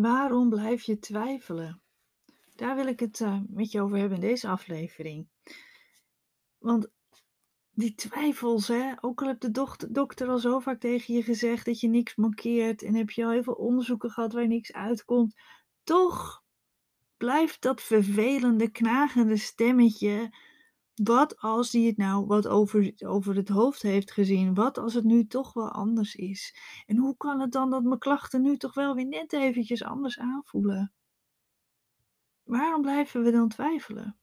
Waarom blijf je twijfelen? Daar wil ik het uh, met je over hebben in deze aflevering. Want die twijfels, hè, ook al heeft de dokter al zo vaak tegen je gezegd dat je niks mankeert en heb je al heel veel onderzoeken gehad waar niks uitkomt, toch blijft dat vervelende, knagende stemmetje. Wat als die het nou wat over, over het hoofd heeft gezien? Wat als het nu toch wel anders is? En hoe kan het dan dat mijn klachten nu toch wel weer net eventjes anders aanvoelen? Waarom blijven we dan twijfelen?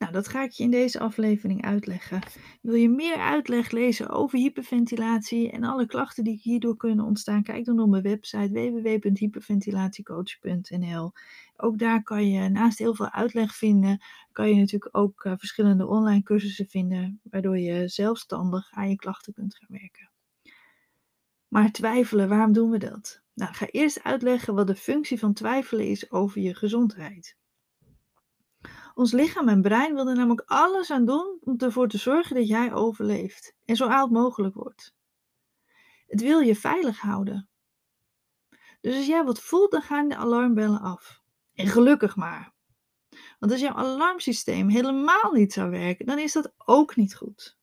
Nou, dat ga ik je in deze aflevering uitleggen. Wil je meer uitleg lezen over hyperventilatie en alle klachten die hierdoor kunnen ontstaan? Kijk dan op mijn website www.hyperventilatiecoach.nl. Ook daar kan je naast heel veel uitleg vinden, kan je natuurlijk ook uh, verschillende online cursussen vinden, waardoor je zelfstandig aan je klachten kunt gaan werken. Maar twijfelen, waarom doen we dat? Nou, ik ga eerst uitleggen wat de functie van twijfelen is over je gezondheid. Ons lichaam en brein willen namelijk alles aan doen om ervoor te zorgen dat jij overleeft en zo oud mogelijk wordt. Het wil je veilig houden. Dus als jij wat voelt, dan gaan de alarmbellen af. En gelukkig maar. Want als jouw alarmsysteem helemaal niet zou werken, dan is dat ook niet goed.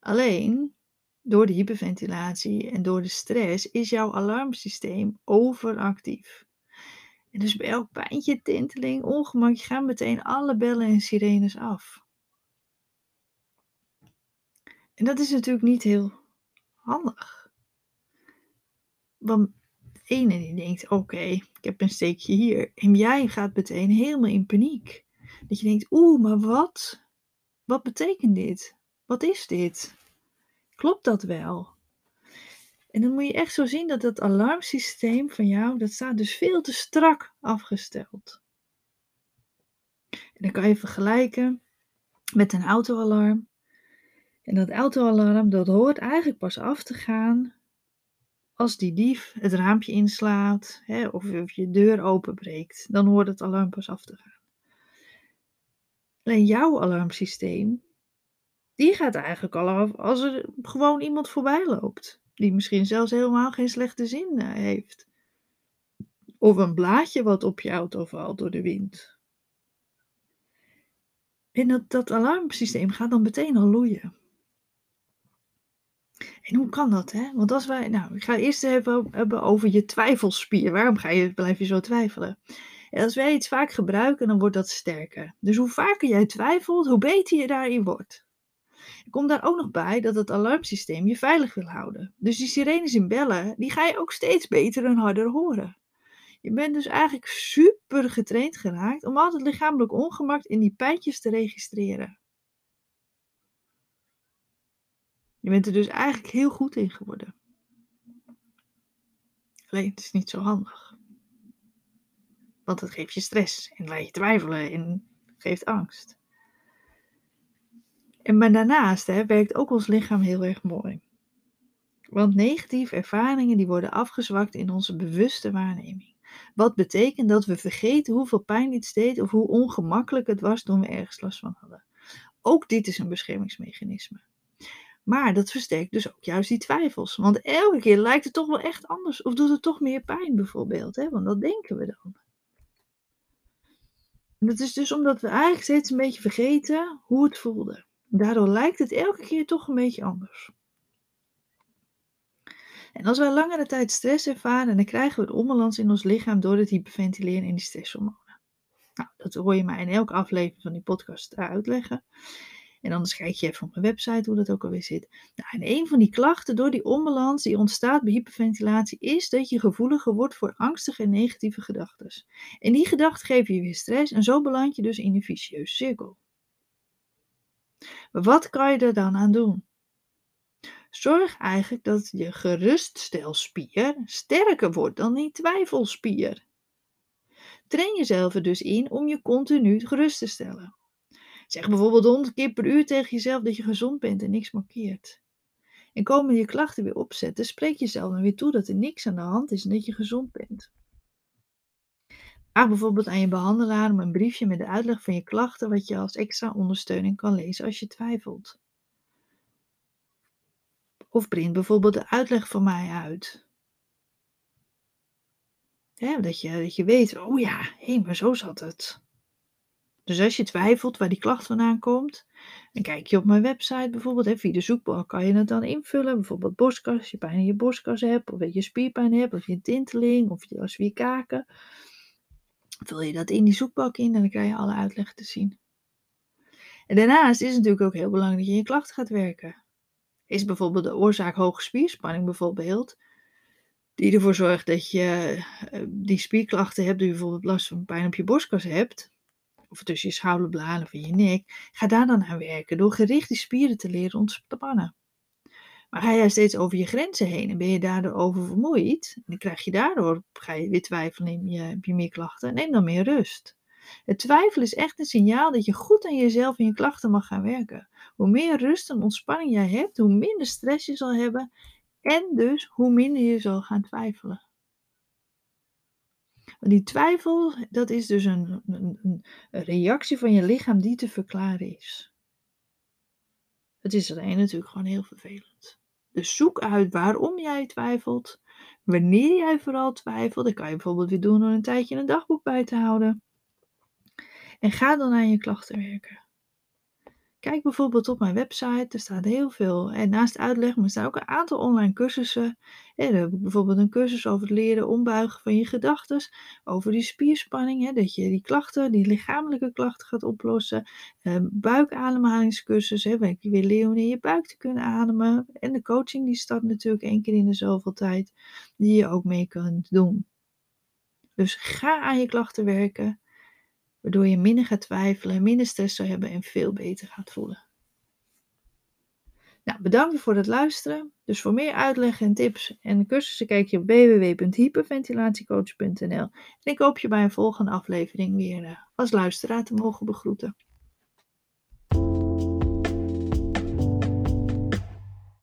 Alleen door de hyperventilatie en door de stress is jouw alarmsysteem overactief. Dus bij elk pijntje, tinteling, ongemakje gaan meteen alle bellen en sirenes af. En dat is natuurlijk niet heel handig. Want de ene die denkt, oké, ik heb een steekje hier. En jij gaat meteen helemaal in paniek. Dat je denkt, oeh, maar wat? Wat betekent dit? Wat is dit? Klopt dat wel? En dan moet je echt zo zien dat dat alarmsysteem van jou, dat staat dus veel te strak afgesteld. En dan kan je vergelijken met een autoalarm. En dat autoalarm, dat hoort eigenlijk pas af te gaan als die dief het raampje inslaat hè, of, of je deur openbreekt. Dan hoort het alarm pas af te gaan. Alleen jouw alarmsysteem, die gaat eigenlijk al af als er gewoon iemand voorbij loopt die misschien zelfs helemaal geen slechte zin eh, heeft. Of een blaadje wat op je auto valt door de wind. En dat, dat alarmsysteem gaat dan meteen al loeien. En hoe kan dat, hè? Want als wij, nou, ik ga eerst even hebben over je twijfelspier. Waarom ga je, blijf je zo twijfelen? En als wij iets vaak gebruiken, dan wordt dat sterker. Dus hoe vaker jij twijfelt, hoe beter je daarin wordt. Komt daar ook nog bij dat het alarmsysteem je veilig wil houden. Dus die sirenes in bellen, die ga je ook steeds beter en harder horen. Je bent dus eigenlijk super getraind geraakt om altijd lichamelijk ongemak in die pijntjes te registreren. Je bent er dus eigenlijk heel goed in geworden. Alleen het is niet zo handig. Want het geeft je stress en laat je twijfelen en geeft angst. En maar daarnaast hè, werkt ook ons lichaam heel erg mooi. Want negatieve ervaringen die worden afgezwakt in onze bewuste waarneming. Wat betekent dat we vergeten hoeveel pijn iets deed of hoe ongemakkelijk het was toen we ergens last van hadden. Ook dit is een beschermingsmechanisme. Maar dat versterkt dus ook juist die twijfels. Want elke keer lijkt het toch wel echt anders. Of doet het toch meer pijn bijvoorbeeld. Hè? Want dat denken we dan. En dat is dus omdat we eigenlijk steeds een beetje vergeten hoe het voelde. Daardoor lijkt het elke keer toch een beetje anders. En als wij langere tijd stress ervaren, dan krijgen we het onbalans in ons lichaam door het hyperventileren en die stresshormonen. Nou, dat hoor je mij in elke aflevering van die podcast uitleggen. En anders kijk je even op mijn website hoe dat ook alweer zit. Nou, en een van die klachten door die onbalans die ontstaat bij hyperventilatie is dat je gevoeliger wordt voor angstige en negatieve gedachten. En die gedachten geven je weer stress en zo beland je dus in een vicieuze cirkel. Wat kan je er dan aan doen? Zorg eigenlijk dat je geruststelspier sterker wordt dan die twijfelspier. Train jezelf er dus in om je continu gerust te stellen. Zeg bijvoorbeeld 100 keer per uur tegen jezelf dat je gezond bent en niks markeert. En komen je klachten weer opzetten, spreek jezelf dan weer toe dat er niks aan de hand is en dat je gezond bent. Vraag bijvoorbeeld aan je behandelaar om een briefje met de uitleg van je klachten, wat je als extra ondersteuning kan lezen als je twijfelt. Of print bijvoorbeeld de uitleg van mij uit. Hè, dat, je, dat je weet, oh ja, hé, maar zo zat het. Dus als je twijfelt waar die klacht vandaan komt, dan kijk je op mijn website bijvoorbeeld, hè, via de zoekbalk kan je het dan invullen. Bijvoorbeeld borstkas, als je pijn in je borstkas hebt, of dat je spierpijn hebt, of je tinteling, of je als je kaken. Vul je dat in die zoekbalk in en dan krijg je alle uitleg te zien. En daarnaast is het natuurlijk ook heel belangrijk dat je je klachten gaat werken. Is bijvoorbeeld de oorzaak hoge spierspanning bijvoorbeeld, die ervoor zorgt dat je eh, die spierklachten hebt, die bijvoorbeeld last van pijn op je borstkas hebt, of tussen je schouderbladen of in je nek, ga daar dan aan werken door gericht die spieren te leren ontspannen. Maar ga jij steeds over je grenzen heen en ben je daardoor oververmoeid, en dan krijg je daardoor, ga je weer twijfelen, neem je, heb je meer klachten, neem dan meer rust. Het twijfel is echt een signaal dat je goed aan jezelf en je klachten mag gaan werken. Hoe meer rust en ontspanning jij hebt, hoe minder stress je zal hebben en dus hoe minder je zal gaan twijfelen. Die twijfel, dat is dus een, een, reactie van je lichaam die te verklaren is. Het is alleen natuurlijk gewoon heel vervelend. Dus zoek uit waarom jij twijfelt, wanneer jij vooral twijfelt. Dat kan je bijvoorbeeld weer doen door een tijdje een dagboek bij te houden. En ga dan aan je klachten werken. Kijk bijvoorbeeld op mijn website, er staat heel veel. En naast uitleg, maar staan ook een aantal online cursussen. En dan heb ik bijvoorbeeld een cursus over het leren ombuigen van je gedachten. Over die spierspanning, hè, dat je die klachten, die lichamelijke klachten gaat oplossen. Eh, buikademhalingscursus, hè, waar je weer leert om in je buik te kunnen ademen. En de coaching die start natuurlijk één keer in de zoveel tijd, die je ook mee kunt doen. Dus ga aan je klachten werken waardoor je minder gaat twijfelen, minder stress zou hebben en veel beter gaat voelen. Nou, bedankt voor het luisteren. Dus voor meer uitleg en tips en cursussen kijk je op www.hyperventilatiecoach.nl. En ik hoop je bij een volgende aflevering weer eh, als luisteraar te mogen begroeten.